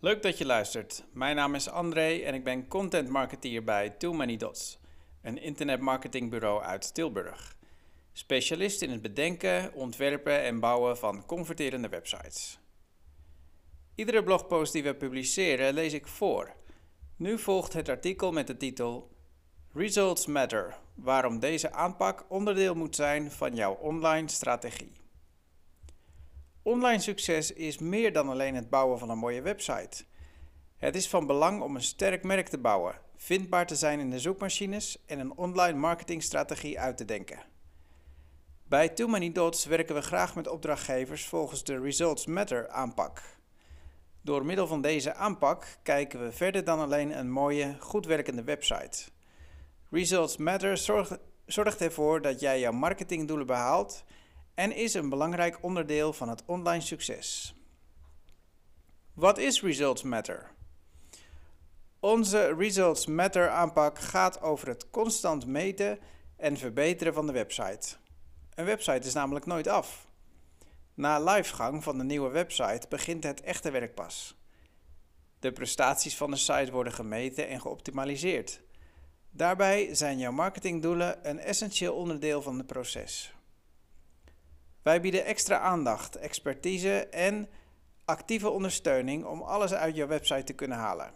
Leuk dat je luistert. Mijn naam is André en ik ben content marketeer bij Too Many Dots, een internetmarketingbureau uit Tilburg. Specialist in het bedenken, ontwerpen en bouwen van converterende websites. Iedere blogpost die we publiceren lees ik voor. Nu volgt het artikel met de titel Results Matter, waarom deze aanpak onderdeel moet zijn van jouw online strategie. Online succes is meer dan alleen het bouwen van een mooie website. Het is van belang om een sterk merk te bouwen, vindbaar te zijn in de zoekmachines en een online marketingstrategie uit te denken. Bij Too Many Dots werken we graag met opdrachtgevers volgens de Results Matter aanpak. Door middel van deze aanpak kijken we verder dan alleen een mooie, goed werkende website. Results Matter zorgt, zorgt ervoor dat jij jouw marketingdoelen behaalt en is een belangrijk onderdeel van het online succes. Wat is Results Matter? Onze Results Matter aanpak gaat over het constant meten en verbeteren van de website. Een website is namelijk nooit af. Na livegang van de nieuwe website begint het echte werk pas. De prestaties van de site worden gemeten en geoptimaliseerd. Daarbij zijn jouw marketingdoelen een essentieel onderdeel van het proces. Wij bieden extra aandacht, expertise en actieve ondersteuning om alles uit jouw website te kunnen halen.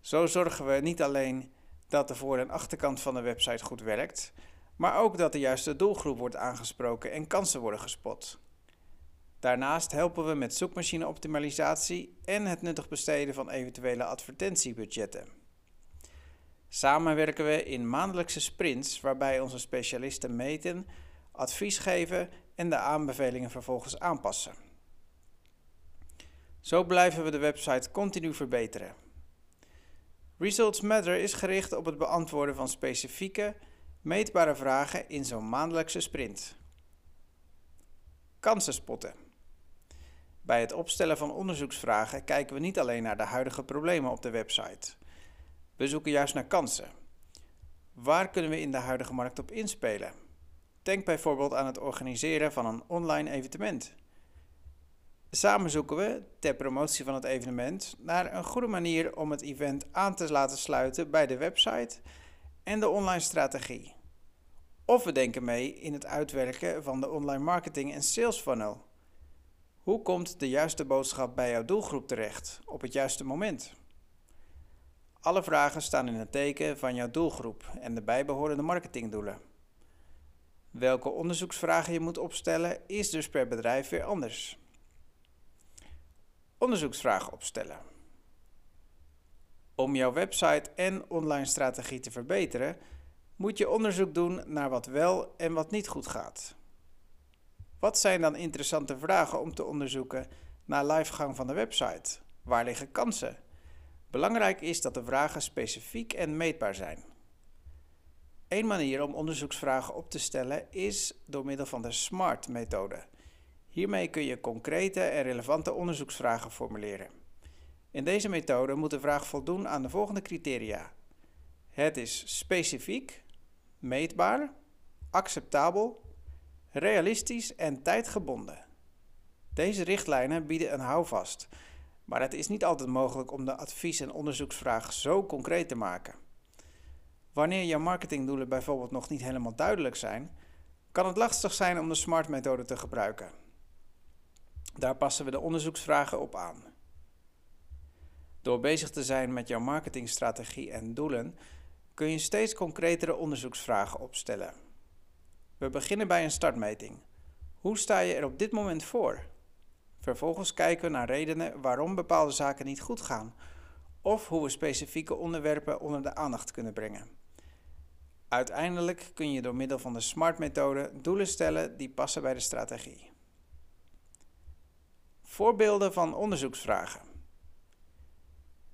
Zo zorgen we niet alleen dat de voor- en achterkant van de website goed werkt, maar ook dat de juiste doelgroep wordt aangesproken en kansen worden gespot. Daarnaast helpen we met zoekmachine-optimalisatie en het nuttig besteden van eventuele advertentiebudgetten. Samen werken we in maandelijkse sprints waarbij onze specialisten meten, advies geven en de aanbevelingen vervolgens aanpassen. Zo blijven we de website continu verbeteren. Results Matter is gericht op het beantwoorden van specifieke, meetbare vragen in zo'n maandelijkse sprint. Kansen spotten. Bij het opstellen van onderzoeksvragen kijken we niet alleen naar de huidige problemen op de website. We zoeken juist naar kansen. Waar kunnen we in de huidige markt op inspelen? Denk bijvoorbeeld aan het organiseren van een online evenement. Samen zoeken we, ter promotie van het evenement, naar een goede manier om het event aan te laten sluiten bij de website en de online strategie. Of we denken mee in het uitwerken van de online marketing en sales funnel. Hoe komt de juiste boodschap bij jouw doelgroep terecht op het juiste moment? Alle vragen staan in het teken van jouw doelgroep en de bijbehorende marketingdoelen. Welke onderzoeksvragen je moet opstellen is dus per bedrijf weer anders. Onderzoeksvragen opstellen. Om jouw website en online strategie te verbeteren, moet je onderzoek doen naar wat wel en wat niet goed gaat. Wat zijn dan interessante vragen om te onderzoeken na livegang van de website? Waar liggen kansen? Belangrijk is dat de vragen specifiek en meetbaar zijn. Een manier om onderzoeksvragen op te stellen is door middel van de SMART-methode. Hiermee kun je concrete en relevante onderzoeksvragen formuleren. In deze methode moet de vraag voldoen aan de volgende criteria. Het is specifiek, meetbaar, acceptabel, realistisch en tijdgebonden. Deze richtlijnen bieden een houvast, maar het is niet altijd mogelijk om de advies- en onderzoeksvraag zo concreet te maken. Wanneer jouw marketingdoelen bijvoorbeeld nog niet helemaal duidelijk zijn, kan het lastig zijn om de SMART-methode te gebruiken. Daar passen we de onderzoeksvragen op aan. Door bezig te zijn met jouw marketingstrategie en doelen, kun je steeds concretere onderzoeksvragen opstellen. We beginnen bij een startmeting. Hoe sta je er op dit moment voor? Vervolgens kijken we naar redenen waarom bepaalde zaken niet goed gaan, of hoe we specifieke onderwerpen onder de aandacht kunnen brengen. Uiteindelijk kun je door middel van de SMART-methode doelen stellen die passen bij de strategie. Voorbeelden van onderzoeksvragen.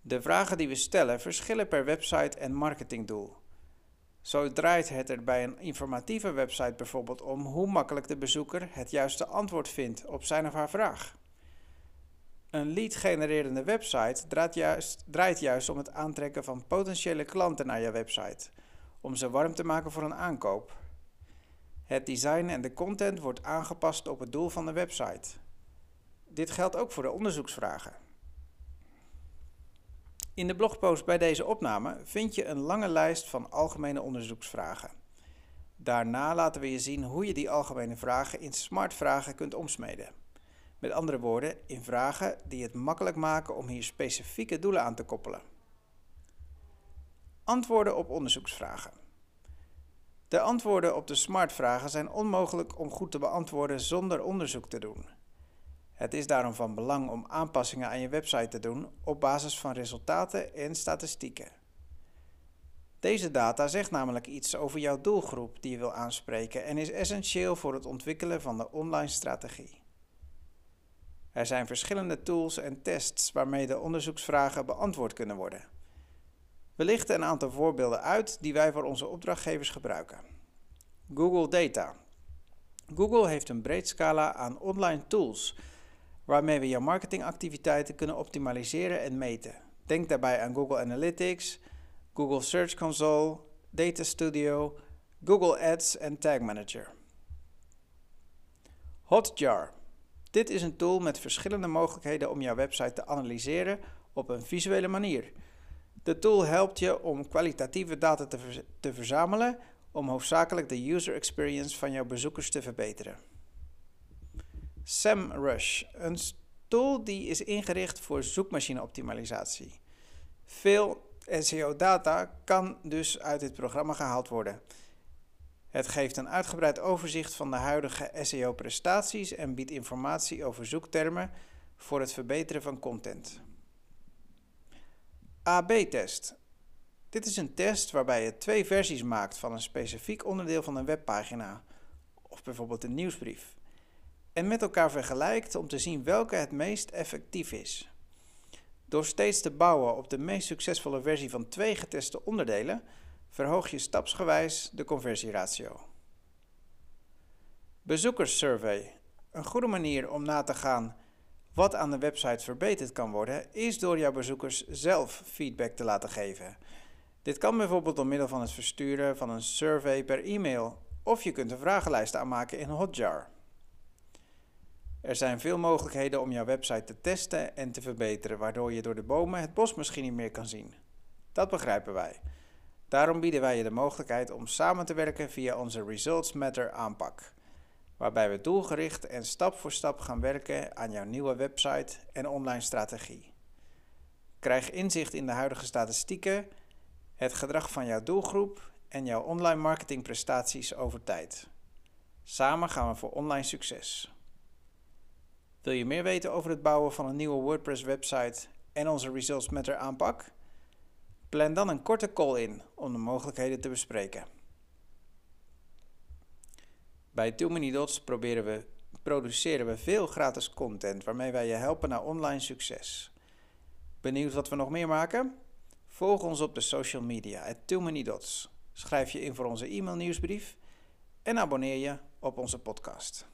De vragen die we stellen verschillen per website en marketingdoel. Zo draait het er bij een informatieve website bijvoorbeeld om hoe makkelijk de bezoeker het juiste antwoord vindt op zijn of haar vraag. Een lead-genererende website draait juist, draait juist om het aantrekken van potentiële klanten naar je website, om ze warm te maken voor een aankoop. Het design en de content wordt aangepast op het doel van de website. Dit geldt ook voor de onderzoeksvragen. In de blogpost bij deze opname vind je een lange lijst van algemene onderzoeksvragen. Daarna laten we je zien hoe je die algemene vragen in smart vragen kunt omsmeden. Met andere woorden, in vragen die het makkelijk maken om hier specifieke doelen aan te koppelen. Antwoorden op onderzoeksvragen. De antwoorden op de smart-vragen zijn onmogelijk om goed te beantwoorden zonder onderzoek te doen. Het is daarom van belang om aanpassingen aan je website te doen op basis van resultaten en statistieken. Deze data zegt namelijk iets over jouw doelgroep die je wil aanspreken en is essentieel voor het ontwikkelen van de online strategie. Er zijn verschillende tools en tests waarmee de onderzoeksvragen beantwoord kunnen worden. We lichten een aantal voorbeelden uit die wij voor onze opdrachtgevers gebruiken. Google Data. Google heeft een breed scala aan online tools waarmee we jouw marketingactiviteiten kunnen optimaliseren en meten. Denk daarbij aan Google Analytics, Google Search Console, Data Studio, Google Ads en Tag Manager. Hotjar. Dit is een tool met verschillende mogelijkheden om jouw website te analyseren op een visuele manier. De tool helpt je om kwalitatieve data te, verzamelen om hoofdzakelijk de user experience van jouw bezoekers te verbeteren. SEMrush, een tool die is ingericht voor zoekmachine-optimalisatie. Veel SEO-data kan dus uit dit programma gehaald worden. Het geeft een uitgebreid overzicht van de huidige SEO-prestaties en biedt informatie over zoektermen voor het verbeteren van content. AB-test. Dit is een test waarbij je twee versies maakt van een specifiek onderdeel van een webpagina, of bijvoorbeeld een nieuwsbrief, en met elkaar vergelijkt om te zien welke het meest effectief is. Door steeds te bouwen op de meest succesvolle versie van twee geteste onderdelen, verhoog je stapsgewijs de conversieratio. Bezoekerssurvey. Een goede manier om na te gaan wat aan de website verbeterd kan worden, is door jouw bezoekers zelf feedback te laten geven. Dit kan bijvoorbeeld door middel van het versturen van een survey per e-mail, of je kunt een vragenlijst aanmaken in Hotjar. Er zijn veel mogelijkheden om jouw website te testen en te verbeteren, waardoor je door de bomen het bos misschien niet meer kan zien. Dat begrijpen wij. Daarom bieden wij je de mogelijkheid om samen te werken via onze Results Matter aanpak waarbij we doelgericht en stap voor stap gaan werken aan jouw nieuwe website en online strategie. Krijg inzicht in de huidige statistieken, het gedrag van jouw doelgroep en jouw online marketingprestaties over tijd. Samen gaan we voor online succes. Wil je meer weten over het bouwen van een nieuwe WordPress website en onze Results Matter aanpak? Plan dan een korte call in om de mogelijkheden te bespreken. Bij Too Many Dots proberen we, produceren we veel gratis content waarmee wij je helpen naar online succes. Benieuwd wat we nog meer maken? Volg ons op de social media, at Too. Schrijf je in voor onze e-mail nieuwsbrief en abonneer je op onze podcast.